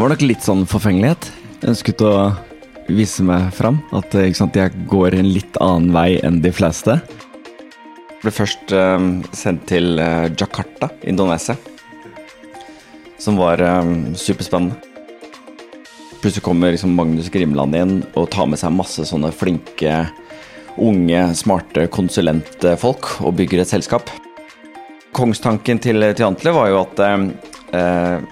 Det var nok litt sånn forfengelighet. Jeg ønsket å vise meg fram. At ikke sant, jeg går en litt annen vei enn de fleste. Jeg ble først eh, sendt til eh, Jakarta, Indonesia. Som var eh, superspennende. Plutselig kommer liksom Magnus Grimland inn og tar med seg masse sånne flinke, unge, smarte konsulentfolk og bygger et selskap. Kongstanken til, til Antle var jo at eh,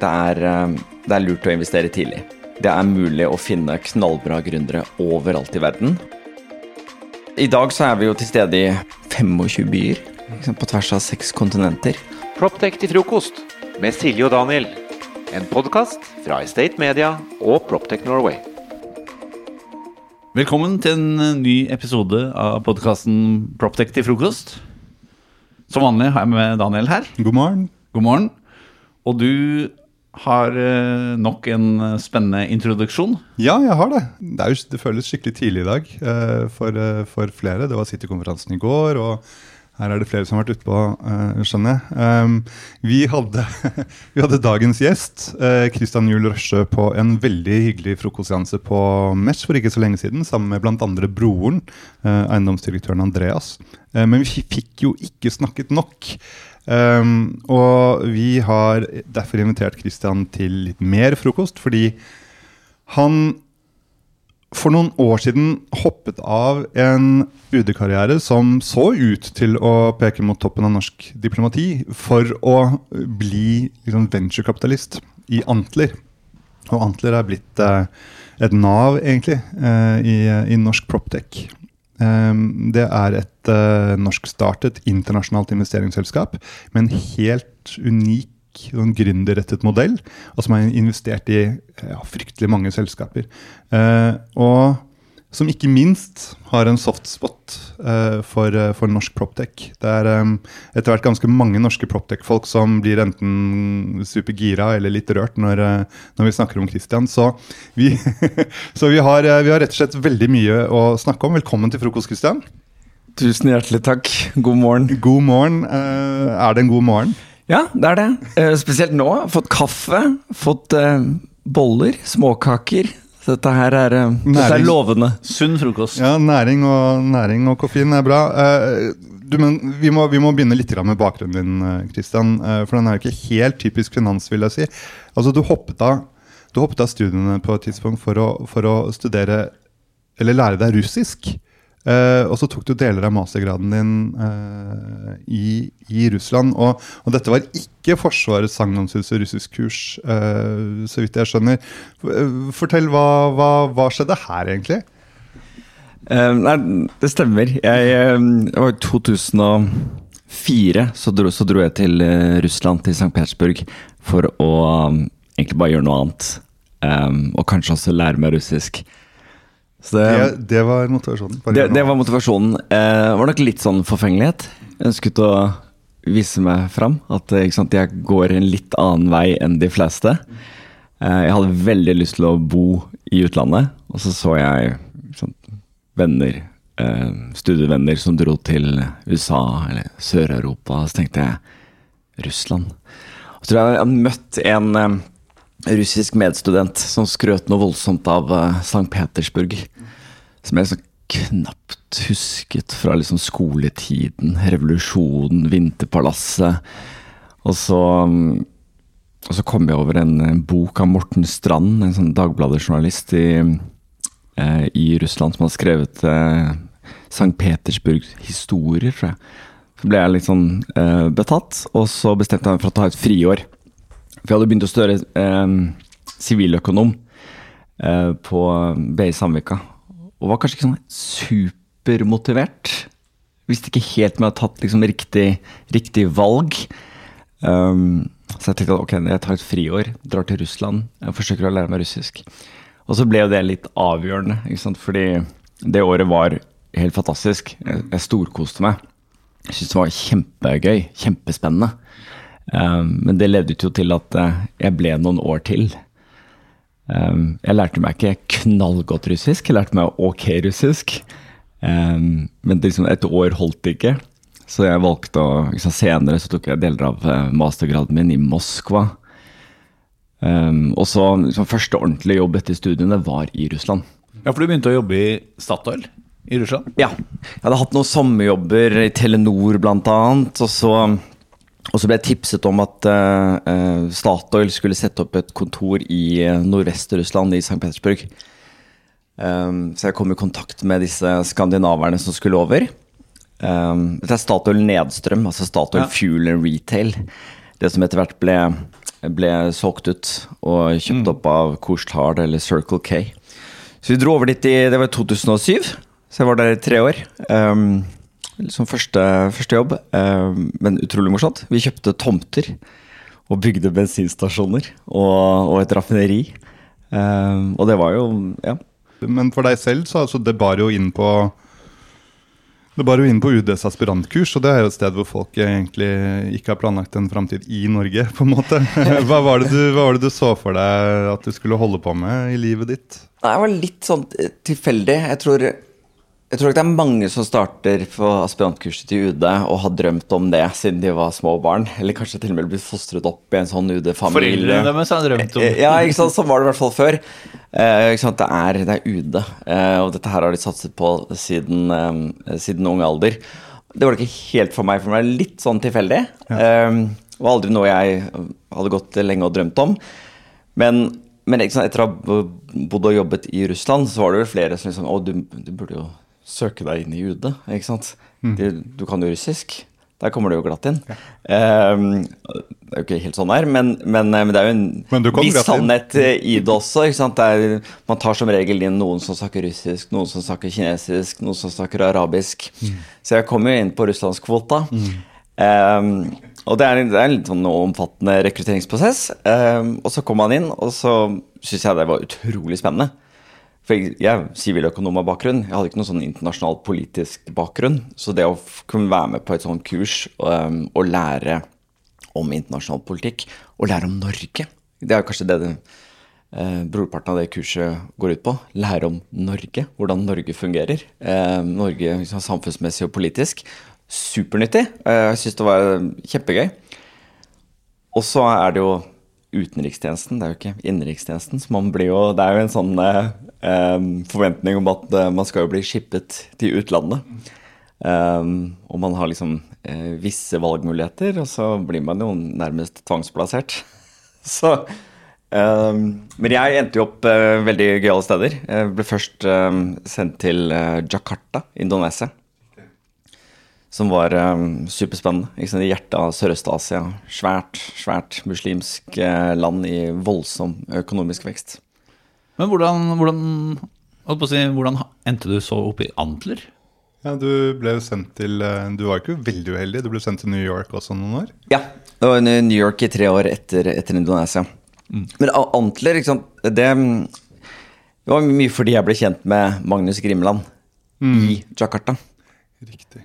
det, er, eh, det er lurt å investere tidlig. Det er mulig å finne knallbra gründere overalt i verden. I dag så er vi jo til stede i 25 byer, liksom på tvers av seks kontinenter. Proptech til frokost med Silje og Daniel. En podkast fra Estate Media og Proptech Norway. Velkommen til en ny episode av podkasten Proptech til frokost. Som vanlig har jeg med Daniel her. God morgen. God morgen. Og du har eh, nok en spennende introduksjon. Ja, jeg har det. Det, jo, det føles skikkelig tidlig i dag uh, for, for, flere. Det var City-konferansen i går, og her er det flere som har vært utpå, skjønner jeg. Um, vi, hadde, vi hadde dagens gjest, Christian Juel Røsjø, på en veldig hyggelig frokostseanse på Mesh for ikke så lenge siden, sammen med bl.a. broren, eiendomsdirektøren Andreas. men vi fikk jo ikke snakket nok. Um, og vi har derfor invitert Christian til litt mer frokost, fordi han for noen år siden hoppet av en UD-karriere som så ut til å peke mot toppen av norsk diplomati, for å bli liksom, venturekapitalist i Antler. Og Antler er blitt eh, et nav, egentlig, eh, i, i norsk proptech. Ehm, det er et uh, norskstartet internasjonalt investeringsselskap med en helt unik sånn gründerrettet modell, og som har investert i ja, fryktelig mange selskaper. Uh, og som ikke minst har en softspot uh, for, uh, for, norsk proptech. Det er um, etter hvert ganske mange norske proptech-folk som blir enten supergira eller litt rørt når, uh, når vi snakker om Christian. Så, vi, så vi, har, vi, har, rett og slett veldig mye å snakke om. Velkommen til frokost, Christian. Tusen hjertelig takk. God morgen. God morgen. er det en god morgen? Ja, det er det. spesielt nå. Fått kaffe, fått boller, småkaker. Så dette her er, eh, dette er lovende. Sunn frokost. Ja, næring og, næring og koffein er bra. Uh, du, men, vi, må, vi, må, begynne litt med bakgrunnen din, eh, Christian. Uh, for den er jo ikke helt typisk finans, vil jeg si. Altså, du hoppet av, du hoppet av studiene på et tidspunkt for å, for å studere, eller lære deg russisk. Uh, og så tok du deler av mastergraden din uh, i, i, Russland. Og, og, dette var ikke Forsvarets sagnomsus og russiskkurs, uh, så vidt jeg skjønner. Fortell, hva, hva, hva skjedde her, egentlig? nei, det stemmer. Jeg, det var i 2004 så dro, så dro, jeg til Russland, til St. Petersburg, for å um, egentlig bare gjøre noe annet. Um, og kanskje også lære meg russisk. Det, det, det, var motivasjonen? Det, det, var motivasjonen. Eh, var nok litt sånn forfengelighet. Jeg ønsket å vise meg fram. At sant, jeg går en litt annen vei enn de fleste. Eh, jeg hadde veldig lyst til å bo i utlandet, og så så jeg sant, venner, eh, studievenner som dro til USA eller Sør-Europa, og så tenkte jeg Russland. Og så tror jeg jeg hadde møtt en eh, russisk medstudent som skrøt noe voldsomt av uh, eh, St. Petersburg. Som jeg liksom knapt husket fra liksom skoletiden. Revolusjonen, Vinterpalasset. Og så, um, og så kom jeg over en, en, bok av Morten Strand, en sånn Dagbladet-journalist i, eh, i, Russland, som har skrevet eh, St. Petersburgs historier, tror jeg. Så ble jeg litt sånn betatt, og så bestemte jeg meg for å ta et friår. For jeg hadde begynt å studere ehm, siviløkonom eh, på BI Samvika. Og var kanskje ikke sånn supermotivert. Visste ikke helt om jeg hadde tatt liksom, riktig, riktig, valg. Um, så jeg tenkte at ok, jeg tar et friår, drar til Russland, jeg forsøker å lære meg russisk. Og så ble jo det litt avgjørende, ikke sant? fordi det året var helt fantastisk. Jeg, jeg storkoste meg. Jeg syntes det var kjempegøy, kjempespennende. Um, men det levde jo til at uh, jeg ble noen år til. Um, jeg lærte meg ikke knallgodt russisk, jeg lærte meg ok russisk. Um, men liksom et år holdt det ikke. Så jeg valgte å liksom, Senere så tok jeg deler av uh, mastergraden min i Moskva. Og så liksom, første ordentlige jobb etter studiene var i Russland. Ja, for du begynte å jobbe i Statoil i Russland? Ja. Jeg hadde hatt noen sommerjobber i Telenor blant annet, og så, og så ble jeg tipset om at uh, Statoil skulle sette opp et kontor i eh, Nordvest-Russland, i St. Petersburg. Um, så jeg kom i kontakt med disse skandinaverne som skulle over. Um, dette er Statoil Nedstrøm, altså Statoil Ja. Fuel and Retail. Det som etter hvert ble, ble solgt ut og kjøpt opp av Couche-Tard eller Circle K. Så vi dro over dit i det var 2007, så jeg var der i tre år. Um, som første, første jobb, um, men utrolig morsomt. Vi kjøpte tomter og bygde bensinstasjoner og, og et raffineri. Um, og det var jo ja, Men for deg selv, så altså, det bar jo inn på det bar jo inn på UDs aspirantkurs, og det er jo et sted hvor folk egentlig ikke har planlagt en framtid i Norge, på en måte. Hva var, det du, hva var det du så for deg at du skulle holde på med i livet ditt? Det var litt sånn eh, tilfeldig. Jeg tror, jeg tror ikke det er mange som starter på aspirantkurset til UD og har drømt om det siden de var små barn. Eller kanskje til og med blitt fostret opp i en sånn UD-familie. Foreldrene deres har drømt om Ja, ikke sant? sånn var det i hvert fall før. Eh? Det, er, det er UD, eh, og dette her har de satset på siden, eh, siden ung alder. Det var det ikke helt for meg, for det litt sånn tilfeldig. Eh, det var aldri noe jeg hadde gått lenge og drømt om. Men, men ikke sant? etter å ha bodd og jobbet i Russland, så var det jo flere som liksom Å, du, du burde jo søke deg inn i UD, ikke sant? Du, du kan jo russisk. Der kommer du jo glatt inn. Eh, det er jo ikke helt sånn her, men, men, men det er jo en viss sannhet eh, i det også. Ikke er, man tar som regel inn noen som snakker russisk, noen som snakker kinesisk, noen som snakker arabisk. Så jeg kom jo inn på russlandskvota. Um, og det er, det er en litt sånn omfattende rekrutteringsprosess. Um, og så kom man inn, og så syns jeg det var utrolig spennende. For jeg, jeg siviløkonom av bakgrunn. Jeg hadde ikke noen sånn internasjonal politisk bakgrunn. Så det å kunne være med på et sånt kurs um, og lære om internasjonal politikk, og lære om Norge Det er jo kanskje det, den eh, brorparten av det kurset går ut på. Lære om Norge, hvordan Norge fungerer. Eh, Norge liksom, samfunnsmessig og politisk. Supernyttig. Eh, jeg syns det var kjempegøy. Og så er det jo utenrikstjenesten, det er jo ikke innenrikstjenesten. Så man blir jo, det er jo en sånn eh, eh, forventning om at eh, man skal jo bli shippet til utlandet. Um, og man har liksom eh, visse valgmuligheter, og så blir man jo nærmest tvangsplassert. så um, Men jeg endte jo opp eh, veldig gøyale steder. Jeg ble først eh, sendt til Jakarta, Indonesia. Som var um, superspennende. Ikke sant? I hjertet av Sørøst-Asia. Svært, svært muslimsk eh, land i voldsom økonomisk vekst. Men hvordan, hvordan, holdt på å si, hvordan endte du så opp i Antler? Ja, Du ble sendt til eh, Du var ikke veldig uheldig. Du ble sendt til New York også noen år. Ja, det var New York i tre år etter, etter Indonesia. Men Antler, ikke sant, det, det var mye fordi jeg ble kjent med Magnus Grimland i Jakarta. Riktig.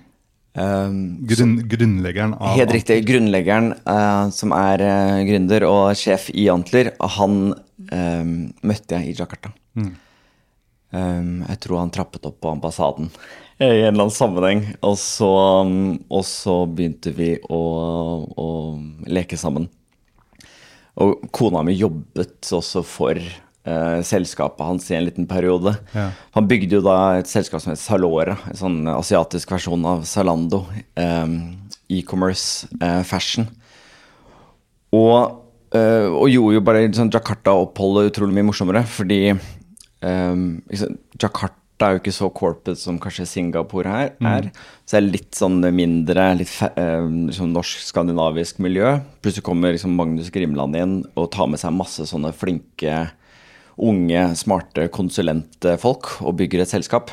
Um, Grunn, grunnleggeren av helt riktig. Grunnleggeren uh, som er uh, gründer og sjef i Antler, han um, møtte jeg i Jakarta. Um, jeg tror han trappet opp på ambassaden i en eller annen sammenheng. Og så, um, og så begynte vi å, å leke sammen. Og kona mi jobbet også for selskapet hans i en liten periode. Ja. Han bygde jo da et selskap som het Salora, en sånn asiatisk versjon av Zalando. eh, E-commerce eh, fashion. Og, eh, og gjorde jo bare sånn Jakarta-oppholdet utrolig mye morsommere, fordi eh, Jakarta det er jo ikke så corporate som kanskje Singapore her er. Så det er litt sånn mindre, litt eh, liksom norsk-skandinavisk miljø. Plutselig kommer liksom Magnus Grimland inn og tar med seg masse sånne flinke, unge, smarte konsulentfolk og bygger et selskap.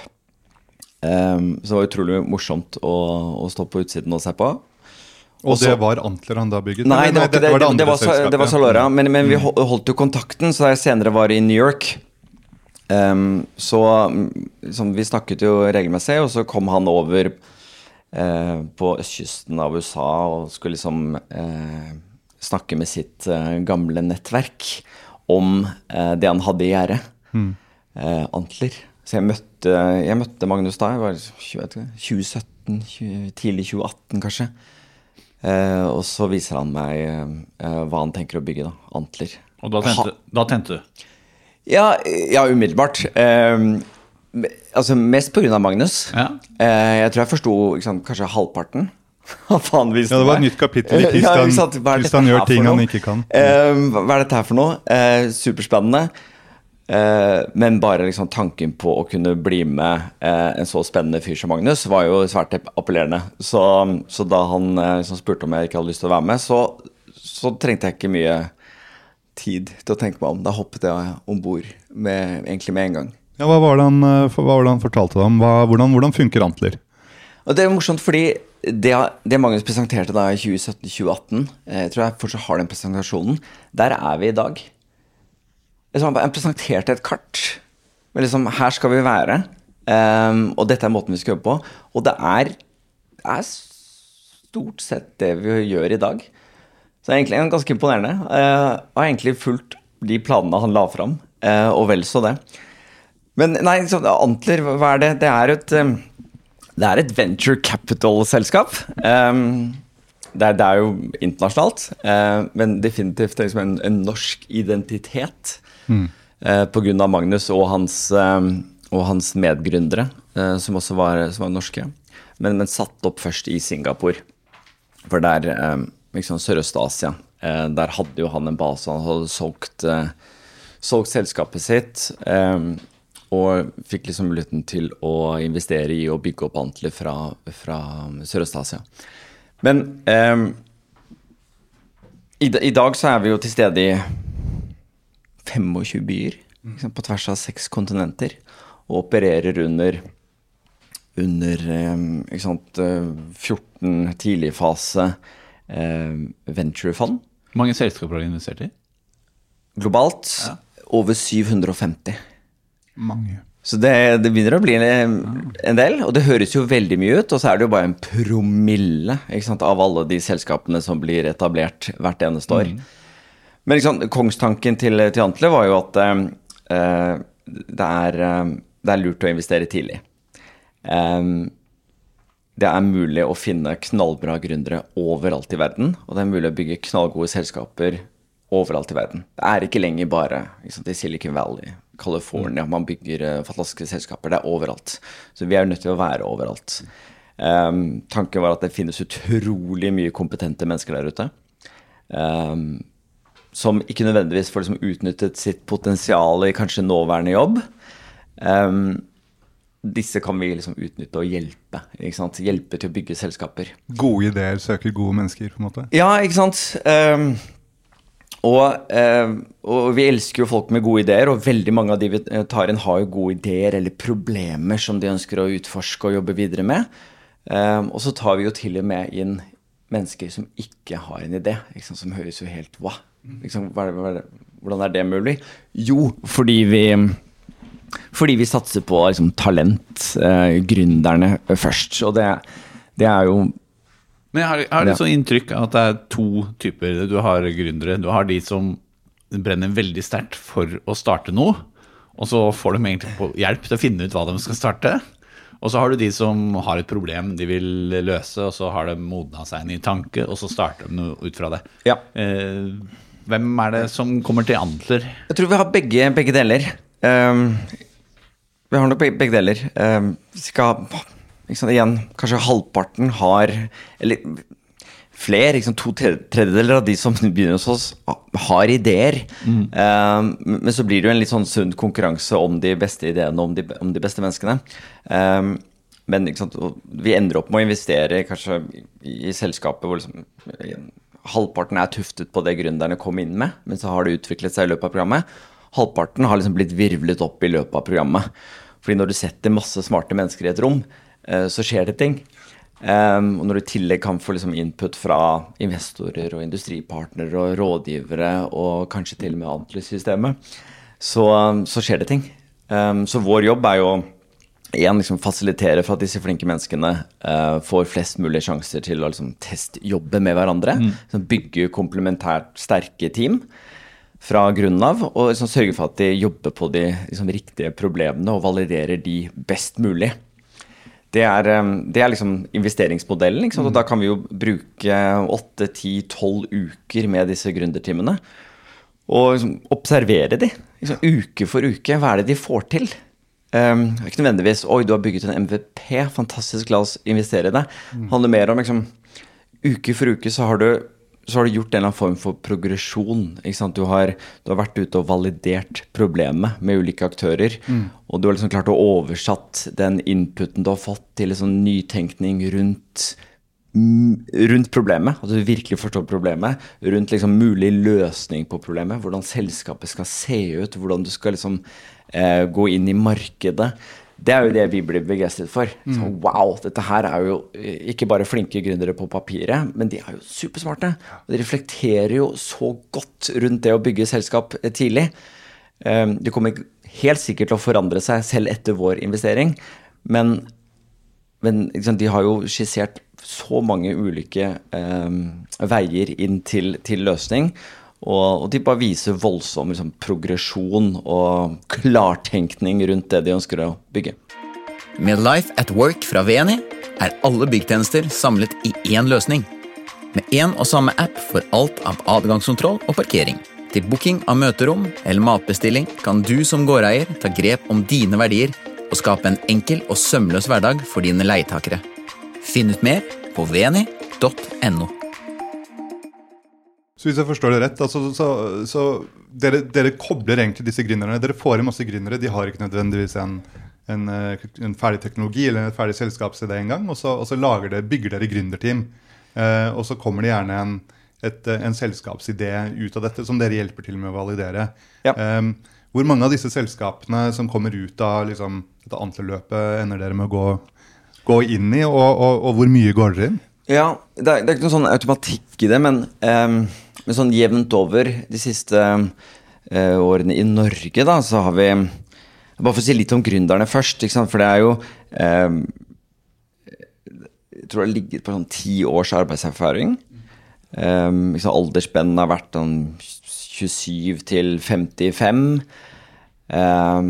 Um, så det var utrolig morsomt å, å stå på utsiden og se på. Og Også- det var Antler han da bygget? Nei, det var ikke det. Det, det, var, det var. Salora. Men, men vi holdt jo kontakten, så da jeg senere var i New York um, Så mm, liksom, vi snakket jo regelmessig, og så kom han over uh, på østkysten av USA og skulle liksom uh, snakke med sitt uh, gamle nettverk om eh, det han hadde i gjerdet. Eh, Antler. Så jeg møtte, jeg møtte Magnus da, jeg var 20, 2017, 20, tidlig 2018 kanskje. Eh, og så viser han meg eh, hva han tenker å bygge, da. Antler. Og da tente, da tente du. Ja, ja umiddelbart. Eh, altså Mest pga. Magnus. Ja. Eh, jeg tror jeg forsto kanskje halvparten. visste Ja, det var et nytt kapittel i Christian, gjør ting han ikke kan. Uh, hva er dette her for noe? Uh, superspennende. Uh, men bare liksom tanken på å kunne bli med en så spennende fyr som Magnus, var jo svært appellerende. Så, så da han liksom spurte om jeg ikke hadde lyst til å være med, så, så trengte jeg ikke mye tid til å tenke meg om. Da hoppet jeg om bord egentlig med en gang. Ja, hva, var det han, hva var det han fortalte deg om? Hva, hvordan, hvordan funker Antler? Og det er morsomt fordi det, det Magnus presenterte da i 2017-2018, eh, jeg tror jeg fortsatt har den presentasjonen, der er vi i dag. Liksom, Han presenterte et kart. Men liksom, her skal vi være. Um, og dette er måten vi skal jobbe på. Og det er, er stort sett det vi gjør i dag. Så det er egentlig ganske imponerende. Uh, har egentlig fulgt de planene han la fram, uh, og vel så det. Men nei, så, Antler, hva er det? Det er et um, det er et venture capital-selskap. Um, det, det er jo internasjonalt, uh, men definitivt liksom en, en norsk identitet. Mm. Uh, Pga. Magnus og hans, um, og hans medgründere, uh, som også var, som var norske. Men, men satt opp først i Singapore. For der, um, liksom Sørøst-Asia, uh, der hadde jo han en base. Han hadde solgt, uh, solgt selskapet sitt. Um, og fikk liksom muligheten til å investere i og bygge opp Antler fra, fra Sørøst-Asia. Men um, i, i, dag så er vi jo til stede i 25 byer liksom, på tvers av seks kontinenter. Og opererer under, under um, ikke sant, 14 tidligfase um, venturefond. Hvor mange selskaper har du investert i? Globalt over 750. Mange. Så det, det begynner å bli en, en del, og det høres jo veldig mye ut. Og så er det jo bare en promille sant, av alle de selskapene som blir etablert hvert eneste år. Men ikke sant, kongstanken til, til Antle var jo at eh, det, er, eh, det er lurt å investere tidlig. Eh, det er mulig å finne knallbra gründere overalt i verden, og det er mulig å bygge knallgode selskaper overalt i verden. Det er ikke lenger bare sant, i Silicon Valley, California, man bygger uh, fantastiske selskaper. Det er overalt. Så vi er jo nødt til å være overalt. Um, tanken var at det finnes utrolig mye kompetente mennesker der ute. Um, som ikke nødvendigvis får liksom, utnyttet sitt potensial i kanskje nåværende jobb. Um, disse kan vi liksom utnytte og hjelpe. Hjelpe til å bygge selskaper. Gode ideer søker gode mennesker, på en måte? Ja, ikke sant. Um, og, eh, og, vi elsker jo folk med gode ideer, og veldig mange av de vi tar inn, har jo gode ideer eller problemer som de ønsker å utforske og jobbe videre med. Eh, og så tar vi jo til og med inn mennesker som ikke har en idé, liksom, som høres jo helt wow. Liksom, hva hva hvordan er det mulig? Jo, fordi vi fordi vi satser på liksom, talent, eh, gründerne først. Og det, det er jo Men jeg har, jeg har litt sånn inntrykk av at det er to typer. Du har gründere. Du har de som brenner veldig sterkt for å starte noe, og så får de egentlig på hjelp til å finne ut hva de skal starte. Og så har du de som har et problem de vil løse, og så har de modna seg en ny tanke, og så starter de noe ut fra det. Ja. Eh, hvem er det som kommer til Antler? Jeg tror vi har begge, begge deler. Um, vi har nok begge, begge deler. Um, skal, igjen, kanskje halvparten har Eller flere, liksom, to tredjedeler av de som begynner hos oss, har ideer. Mm. Um, men så blir det jo en litt sånn sunn konkurranse om de beste ideene om de, om de beste menneskene. Um, men vi ender opp med å investere kanskje i, i selskapet hvor liksom, halvparten er tuftet på det gründerne kom inn med, men så har det utviklet seg i løpet av programmet. Halvparten har liksom blitt virvlet opp i løpet av programmet. Fordi når du setter masse smarte mennesker i et rom, så skjer det ting. Um, og når du i tillegg kan få liksom input fra investorer og industripartnere og rådgivere og kanskje til og med Antlys-systemet, så, så, skjer det ting. Um, så vår jobb er jo igjen liksom fasilitere for at disse flinke menneskene uh, får flest mulig sjanser til å liksom, testjobbe med hverandre. Mm. Bygge komplementært sterke team fra grunnen av, og liksom, sørge for at de jobber på de liksom, riktige problemene og validerer de best mulig. Det er, det er, liksom investeringsmodellen. Mm. Da kan vi jo bruke 8-10-12 uker med disse gründertimene. Og liksom, observere de, liksom, uke for uke. Hva er det de får til? Um, ikke nødvendigvis 'oi, du har bygget en MVP, fantastisk, la oss investere i det'. Det handler mer om liksom, uke for uke så har du så har du gjort en eller annen form for progresjon. Du har, du, har, vært ute og validert problemet med ulike aktører. Mm. Og du har liksom klart å oversatt den inputen du har fått, til sånn nytenkning rundt, rundt problemet. At du virkelig forstår problemet. Rundt liksom mulig løsning på problemet. Hvordan selskapet skal se ut. Hvordan du skal liksom eh, gå inn i markedet. Det er jo det vi blir begeistret for. Mm. Så, wow, dette her er jo eh, ikke bare flinke gründere på papiret, men de er jo supersmarte. Og de reflekterer jo så godt rundt det å bygge selskap eh, tidlig. Um, de kommer helt sikkert til å forandre seg selv etter vår investering, men, men liksom, de har jo skissert så mange ulike um, veier inn til, til løsning. Og, og, de bare viser voldsom liksom, progresjon og klartenkning rundt det de ønsker å bygge. Med Life at Work fra VNI er alle byggtjenester samlet i én løsning. Med én og samme app for alt av adgangskontroll og parkering. Til booking av møterom eller matbestilling kan du som gårdeier ta grep om dine verdier og skape en enkel og sømløs hverdag for dine leietakere. Finn ut mer på veni.no. Så hvis jeg forstår det rett, altså, så, så dere, dere, kobler egentlig disse gründerne. Dere får inn masse gründere. De har ikke nødvendigvis en, en, eh, en ferdig teknologi eller en ferdig selskapsidé engang. Og, så, og så dere, bygger dere gründerteam. Eh, og så kommer det gjerne en, et, en selskapsidé ut av dette som dere hjelper til med å validere. Ja. Um, hvor mange av disse selskapene som kommer ut av liksom, dette antleløpet, ender dere med å gå, gå inn i, og, og, og, hvor mye går dere inn? Ja, det er, det er, ikke noen sånn automatikk i det, men um men sånn jevnt over de siste uh, årene i Norge, da, så har vi Bare for å si litt om gründerne først, for det er jo um, Jeg tror det har ligget på sånn ti års arbeidserfaring. Um, Aldersspennet har vært sånn 27 til 55. Um,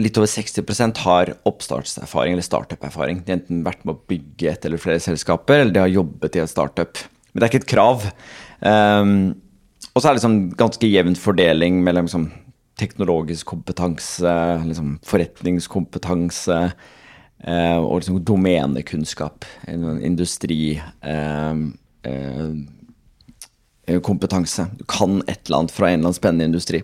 litt over 60% har oppstartserfaring eller startup-erfaring. De har enten vært med å bygge et eller flere selskaper, eller de har jobbet i et startup. Men det er ikke et krav. Um, og så er det liksom ganske jevn fordeling mellom liksom, teknologisk kompetanse, liksom, forretningskompetanse uh, og liksom, domenekunnskap. Industri. Uh, uh, kompetanse. Du kan et eller annet fra en eller annen spennende industri.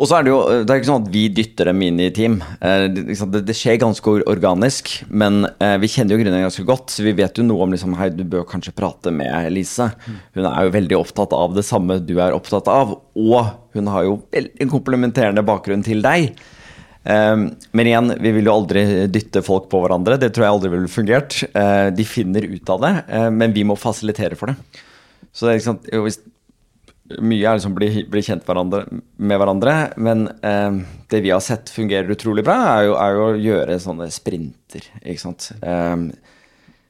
Og så er det jo det er ikke sånn at vi dytter dem inn i team. Eh, det, skjer ganske organisk, men eh, vi kjenner jo grunnen ganske godt. Så vi vet jo noe om liksom, hei, du bør kanskje prate med Elise. Hun er jo veldig opptatt av det samme du er opptatt av. Og hun har jo en komplementerende bakgrunn til deg. Um, men igjen, vi vil jo aldri dytte folk på hverandre. Det tror jeg aldri ville fungert. De finner ut av det, men vi må fasilitere for det. Så det er liksom, hvis mye er liksom bli, bli kjent hverandre, med hverandre, men eh, det vi har sett fungerer utrolig bra, er jo, er jo å gjøre sånne sprinter, ikke sant. Eh,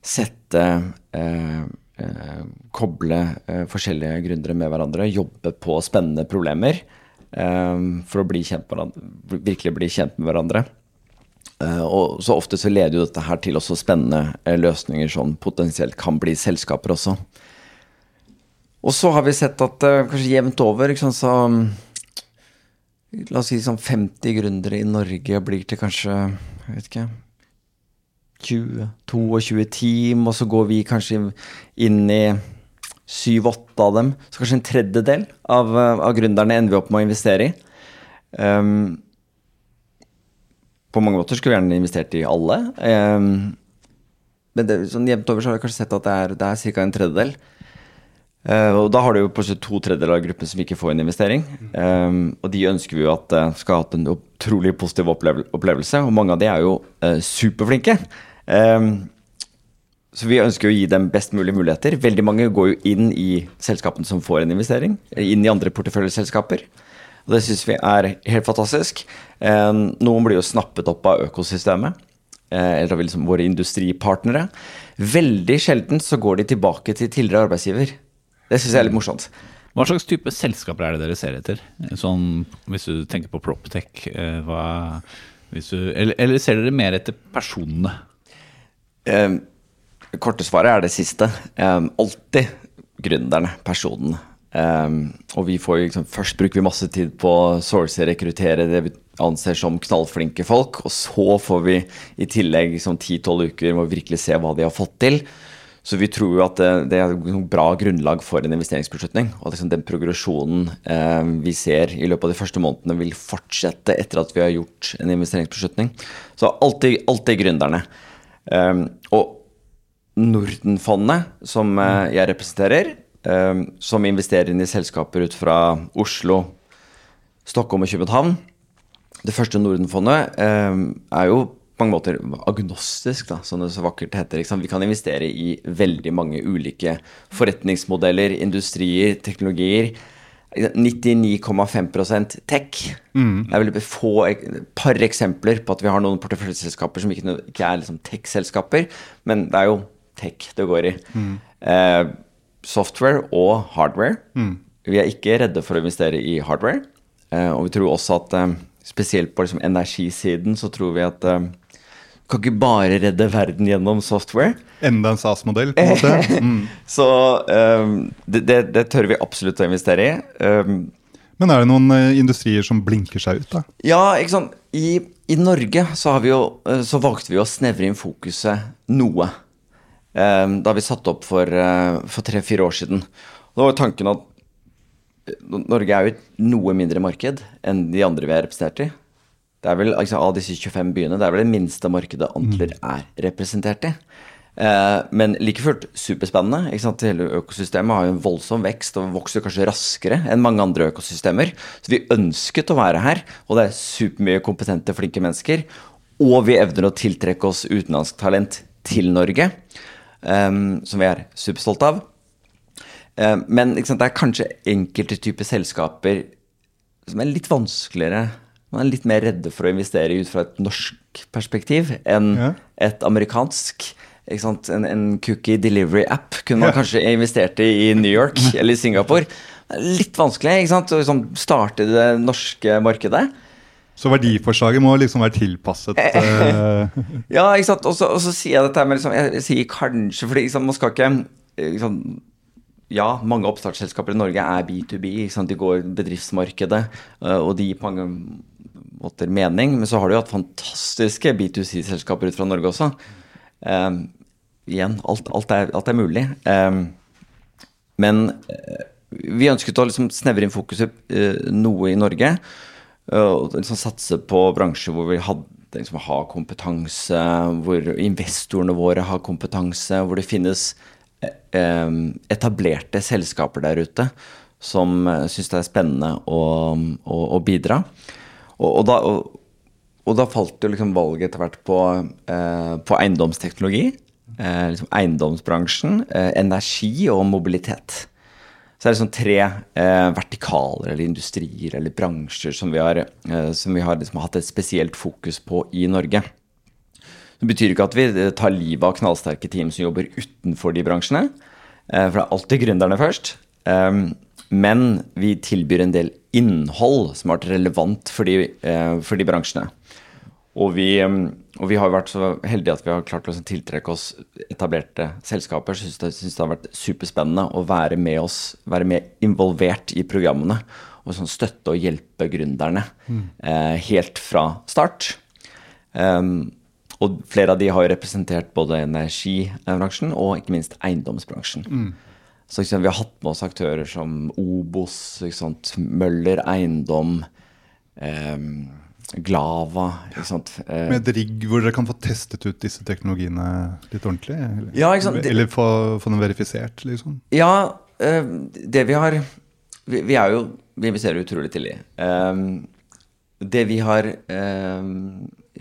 sette eh, eh Koble eh, forskjellige gründere med hverandre, jobbe på spennende problemer eh, for å bli kjent virkelig bli kjent med hverandre. og så ofte så leder jo dette her til også spennende løsninger som potensielt kan bli selskaper også. Og så har vi sett at uh, kanskje jevnt over sant, så um, La oss si sånn 50 gründere i Norge blir til kanskje jeg vet ikke 20-22 team, og så går vi kanskje inn i 7-8 av dem. Så kanskje en tredjedel av, uh, av gründerne ender vi opp med å investere i. Um, på mange måter skulle vi gjerne investert i alle. Um, men det, sånn jevnt over så har vi kanskje sett at det er, det er ca. en tredjedel. Uh, og Da har du jo plutselig to tredjedeler av gruppen som ikke får en investering. Um, og de ønsker vi jo at uh, skal ha hatt en utrolig positiv opplevelse, og mange av de er jo superflinke. Så vi ønsker å gi dem best mulig muligheter. Veldig mange går jo inn i selskapene som får en investering, inn i andre porteføljeselskaper. Og det syns vi er helt fantastisk. Noen blir jo snappet opp av økosystemet, eller av liksom våre industripartnere. Veldig sjelden så går de tilbake til tidligere arbeidsgiver. Det syns jeg er litt morsomt. Hva slags type selskaper er det dere ser etter? Sånn, hvis du tenker på Proptech, eh, hva, du, eller, eller, ser dere mer etter personene? Eh, korte svaret er det siste. Eh, alltid gründerne, personene. Eh, og vi får liksom, Først bruker vi masse tid på å source, rekruttere det vi anser som knallflinke folk. Og så får vi i tillegg liksom, 10-12 uker med å virkelig se hva de har fått til. Så vi tror jo at det, det er et bra grunnlag for en investeringsbeslutning. Og liksom den progresjonen eh, vi ser i løpet av de første månedene, vil fortsette etter at vi har gjort en investeringsbeslutning. Så alltid, alltid gründerne. Um, og Nordenfondet, som eh, jeg representerer, eh, som investerer inn i selskaper ut fra Oslo, Stockholm og København Det første Nordenfondet um, er jo mange måter agnostisk, da, som det så vakkert heter. Vi kan investere i veldig mange ulike forretningsmodeller, industrier, teknologier. 99,5% tech. Mm. Jeg vil få et par eksempler på at vi har noen porteføljeselskaper som ikke, ikke er liksom tech-selskaper, men det er jo tech det går i. Mm. Eh, software og hardware. Mm. Vi er ikke redde for å investere i hardware. Eh, og vi tror også at eh, spesielt på liksom, energisiden så tror vi at eh, kan ikke bare redde verden gjennom software. Enda en SAS-modell, på en måte. Mm. så um, det, det, det, tør vi absolutt å investere i. Um, Men er det noen uh, industrier som blinker seg ut, da? Ja, ikke sant. I, i Norge så, jo, uh, så, valgte vi å snevre inn fokuset noe. Um, da vi satte opp for, uh, for tre-fire år siden. Da var tanken at Norge er jo et noe mindre marked enn de andre vi er representert i. Det er vel altså, Av disse 25 byene, det er vel det minste markedet Antler mm. er representert i. Eh, men like fullt superspennende. ikke sant? Hele økosystemet har jo en voldsom vekst og vokser kanskje raskere enn mange andre økosystemer. Så vi ønsket å være her, og det er supermye kompetente, flinke mennesker. Og vi evner å tiltrekke oss utenlandsk talent til Norge, eh, som vi er superstolte av. Eh, men sant, det er kanskje enkelte typer selskaper som er litt vanskeligere man er litt mer redde for å investere ut fra et norsk perspektiv enn ja. et amerikansk. En, en, cookie delivery app kunne man ja. kanskje investert i i New York eller Singapore. Litt vanskelig ikke sant? å liksom starte det norske markedet. Så verdiforslaget må liksom være tilpasset uh... Ja, ikke sant. Og så sier jeg dette med liksom, Jeg sier kanskje, fordi liksom, man skal ikke liksom, ja, mange oppstartsselskaper i Norge er B2B. De går bedriftsmarkedet, eh, og de på mange måter mening. Men så har du jo hatt fantastiske B2C-selskaper ut fra Norge også. Um, igjen, alt, alt, er, alt, er, mulig. Um, men uh, vi ønsket å liksom snevre inn fokuset uh, noe i Norge. Uh, og liksom satse på bransjer hvor vi hadde liksom, har kompetanse, hvor investorene våre har kompetanse, hvor det finnes etablerte selskaper der ute som syns det er spennende å, å, å bidra. Og, og, da, og, og, da, falt jo liksom valget etter hvert på, eh, på eiendomsteknologi. Eh, liksom eiendomsbransjen, eh, energi og mobilitet. Så det er liksom tre eh, vertikaler eller industrier eller bransjer som vi har, eh, som vi har liksom hatt et spesielt fokus på i Norge. Det betyr ikke at vi eh, tar livet av knallsterke team som jobber utenfor de bransjene. For det er alltid gründerne først. Men vi tilbyr en del innhold som har vært relevant for de, eh, for de bransjene. Og vi, mm, og vi, har vært så heldige at vi har klart å tiltrekke oss etablerte selskaper. Så jeg synes det har vært superspennende å være med oss, være med involvert i programmene. Og sånn støtte og hjelpe gründerne mm. eh, helt fra start. Um, og flere av de har jo representert både energibransjen og ikke minst eiendomsbransjen. Mm. Så liksom, vi har hatt med oss aktører som Obos, Møller Eiendom, eh, Glava eh, Med et rigg hvor dere kan få testet ut disse teknologiene litt ordentlig? Eller, ja, eller få, få, dem verifisert, liksom? Ja, eh, det vi har vi, vi, er jo Vi investerer utrolig tidlig. Eh, det vi har eh,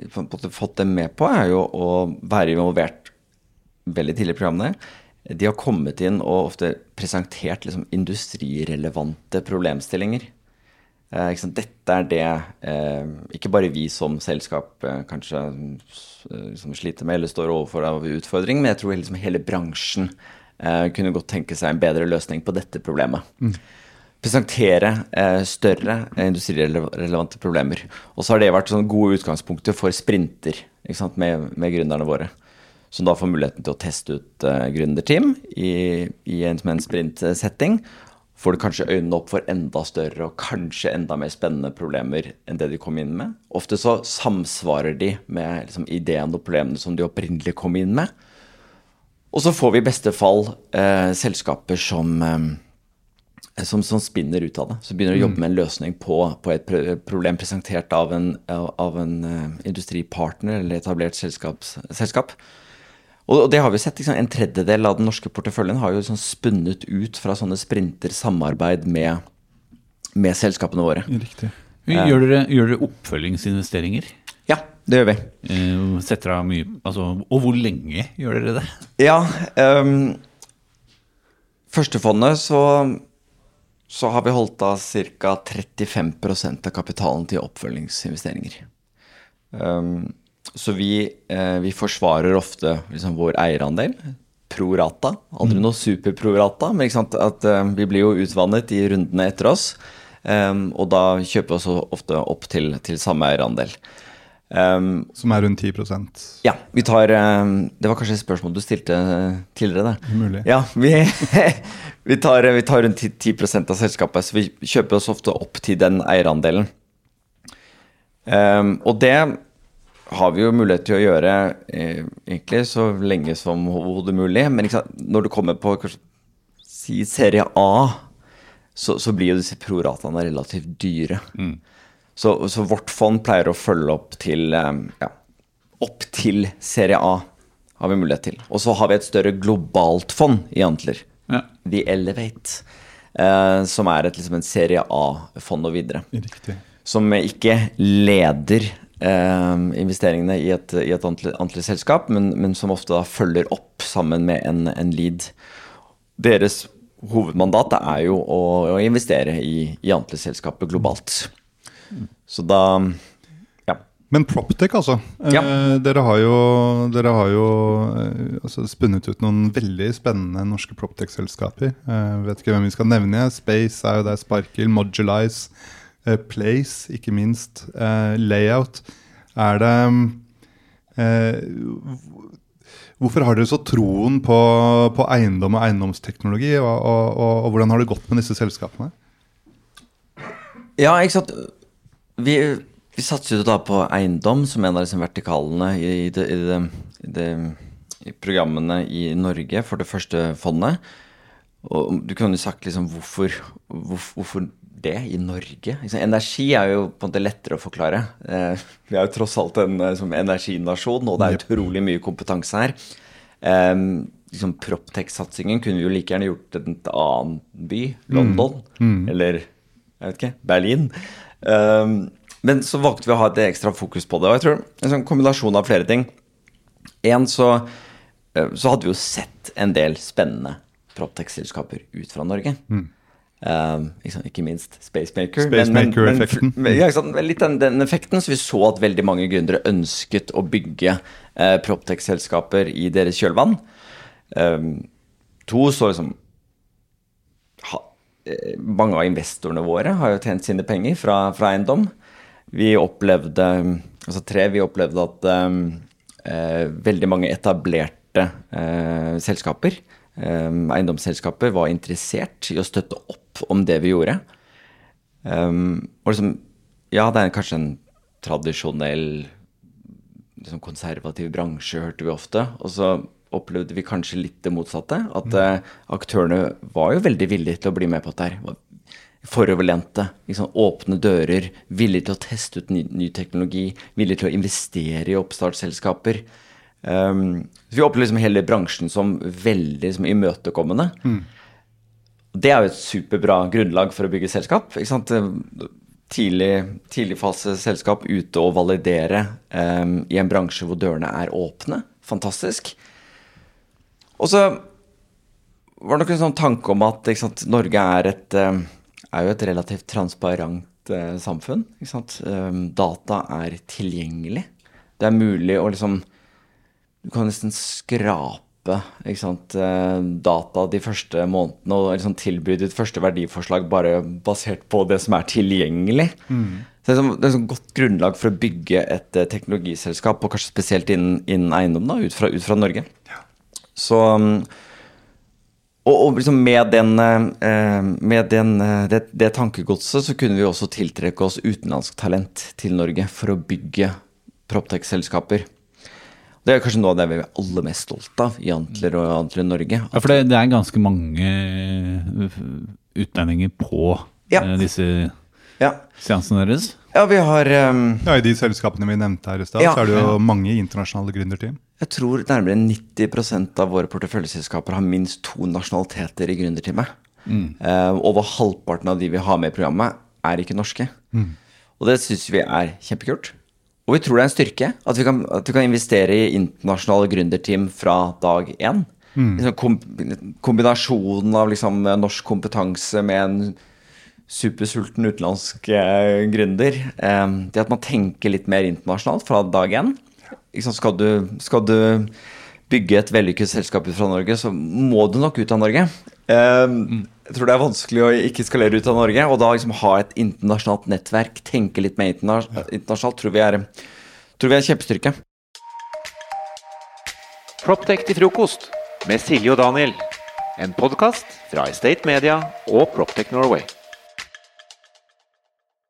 fått dem med på, er jo å være involvert veldig tidlig i programmene de har kommet inn og ofte presentert liksom, industrirelevante problemstillinger. Eh, Dette er det eh, ikke bare vi som selskap eh, kanskje liksom, sliter med eller står overfor av utfordring, men jeg tror liksom, hele bransjen eh, kunne godt tenke seg en bedre løsning på dette problemet. Mm. Presentere eh, større industrirelevante problemer. Og så har det vært sånn gode utgangspunkter for sprinter med, med gründerne våre som da får muligheten til å teste ut uh, gründerteam i, i en, en sprint-setting. får du kanskje øynene opp for enda større og kanskje enda mer spennende problemer enn det de kom inn med. Ofte så samsvarer de med liksom, ideene og problemene som de opprinnelig kom inn med. Og så får vi i beste fall eh, selskaper som, eh, som, som, spinner ut av det. Som begynner å jobbe med en løsning på, på et problem presentert av en, av en uh, industripartner eller etablert selskap. Og, det har vi sett. Liksom, en tredjedel av den norske porteføljen har jo liksom spunnet ut fra sånne sprinter samarbeid med, med selskapene våre. Riktig. Gjør dere, gjør dere oppfølgingsinvesteringer? Ja, det gjør vi. Eh, setter av mye altså, Og hvor lenge gjør dere det? Ja, um, Førstefondet så, så har vi holdt av ca. 35% av kapitalen til oppfølgingsinvesteringer. Um, så vi, eh, vi, forsvarer ofte liksom, vår eierandel. Pro rata. Aldri mm. noe superpro rata, men at, eh, vi blir jo utvannet i rundene etter oss. Um, og da kjøper vi også ofte opp til, til samme eierandel. Um, Som er rundt 10% Ja. vi tar, um, Det var kanskje et spørsmål du stilte tidligere. Det. Mulig. Ja, vi, vi, tar, vi, tar, rundt 10, 10 av selskapet, så vi kjøper oss ofte opp til den eierandelen. Um, og det har vi jo mulighet til å gjøre eh, egentlig så lenge som overhodet mulig. Men når du kommer på kanskje, si serie A, så, så blir jo disse prorataene relativt dyre. Mm. Så, så, vårt fond pleier å følge opp til eh, ja, opp til serie A har vi mulighet til. Og så har vi et større globalt fond i Antler. Ja. The Elevate. Eh, som er et, liksom en serie A-fond og videre. Riktig. Som ikke leder investeringene i et, i et ordentlig selskap, men, men, som ofte da følger opp sammen med en, en lead. Deres hovedmandat er jo å, å investere i, i selskapet globalt. Så da ja. Men Proptech, altså. Ja. Eh, dere har jo, dere har jo eh, altså, spunnet ut noen veldig spennende norske Proptech-selskaper. Eh, vet ikke hvem vi skal nevne. Space er jo der, Sparkle, Modulize. Eh, place, ikke minst. Eh, layout. Er det eh, Hvorfor har dere så troen på, på eiendom og eiendomsteknologi, og, og, og, og, hvordan har det gått med disse selskapene? Ja, ikke sant. Vi, vi satser jo da på eiendom som en av disse vertikalene i, det, i, det, i, det, i, programmene i Norge for det første fondet. Og du kunne sagt liksom hvorfor, hvorfor det i Norge? Energi er jo på en måte lettere å forklare. Eh, vi er jo tross alt en eh, energinasjon, og det er utrolig mye kompetanse her. Eh, liksom Proptech-satsingen kunne vi jo like gjerne gjort en annen by, London, mm. Mm. eller jeg vet ikke, Berlin. Um, men så valgte vi å ha et ekstra fokus på det. Og jeg tror en sånn kombinasjon av flere ting. En så, så hadde vi jo sett en del spennende Proptech-selskaper ut fra Norge. Mm. Um, ikke, ikke, minst Spacemaker. Spacemaker-effekten. Ja, litt den, den, effekten. Så vi så at veldig mange gründere ønsket å bygge uh, Proptech-selskaper i deres kjølvann. Um, to, så liksom ha, uh, Mange av investorene våre har jo tjent sine penger fra, fra eiendom. Vi opplevde Altså tre, vi opplevde at um, uh, veldig mange etablerte selskaper eiendomsselskaper var interessert i å støtte opp om det vi gjorde. Um, og liksom, ja, det er kanskje en tradisjonell liksom konservativ bransje, hørte vi ofte. Og så opplevde vi kanskje litt det motsatte. At mm. uh, aktørene var jo veldig villige til å bli med på dette her. Foroverlente. Liksom, åpne dører. Villige til å teste ut ny, ny teknologi. Villige til å investere i oppstartsselskaper. Um, vi opplever liksom hele bransjen som veldig liksom, imøtekommende. Mm. Det er jo et superbra grunnlag for å bygge selskap. Tidlig, tidligfaseselskap ute og validere um, i en bransje hvor dørene er åpne. Fantastisk. Og så var det nok en sånn tanke om at sant, Norge er, et, um, er, jo et relativt transparent uh, samfunn. Um, data er tilgjengelig. Det er mulig å liksom Du kan nesten skrape sant, eh, data de første månedene og liksom tilby ditt første verdiforslag bare basert på det som er tilgjengelig. Mm. Så det er, et godt grunnlag for å bygge et uh, teknologiselskap, og kanskje spesielt innen, innen eiendom, da, ut fra, ut fra Norge. Ja. Så Og, og liksom med, den, eh, med den, eh, det, det tankegodset så kunne vi også tiltrekke oss utenlandsk talent til Norge for å bygge Proptech-selskaper. Det er kanskje noe av det vi er aller mest stolt av i Antler og Antler Norge. Ja, for det, det er ganske mange uh, utlendinger på Ja. uh, disse Ja, seansene deres. ja vi har um, Ja, I de selskapene vi nevnte her i stad, Ja. så er det jo mange internasjonale gründerteam. Jeg tror nærmere 90% av våre porteføljeselskaper har minst to nasjonaliteter i gründerteamet. Eh, over halvparten av de vi har med i programmet, er ikke norske. Og det syns vi er kjempekult. Og vi tror det er en styrke at vi kan, at vi kan investere i internasjonale gründerteam fra dag én. Liksom kom, kombinasjonen av liksom norsk kompetanse med en supersulten utenlandsk eh, gründer. Eh, det at man tenker litt mer internasjonalt fra dag én. Skal, du, skal du bygge et vellykket selskap ut fra Norge, så må du nok ut av Norge. Eh, jeg tror det er vanskelig å ikke skalere ut av Norge, og da liksom ha et internasjonalt nettverk, tenke litt mer interna internasjonalt, tror vi er, tror vi er en kjempestyrke. Proptech til frokost med Silje og Daniel. En podkast fra Estate Media og Proptech Norway.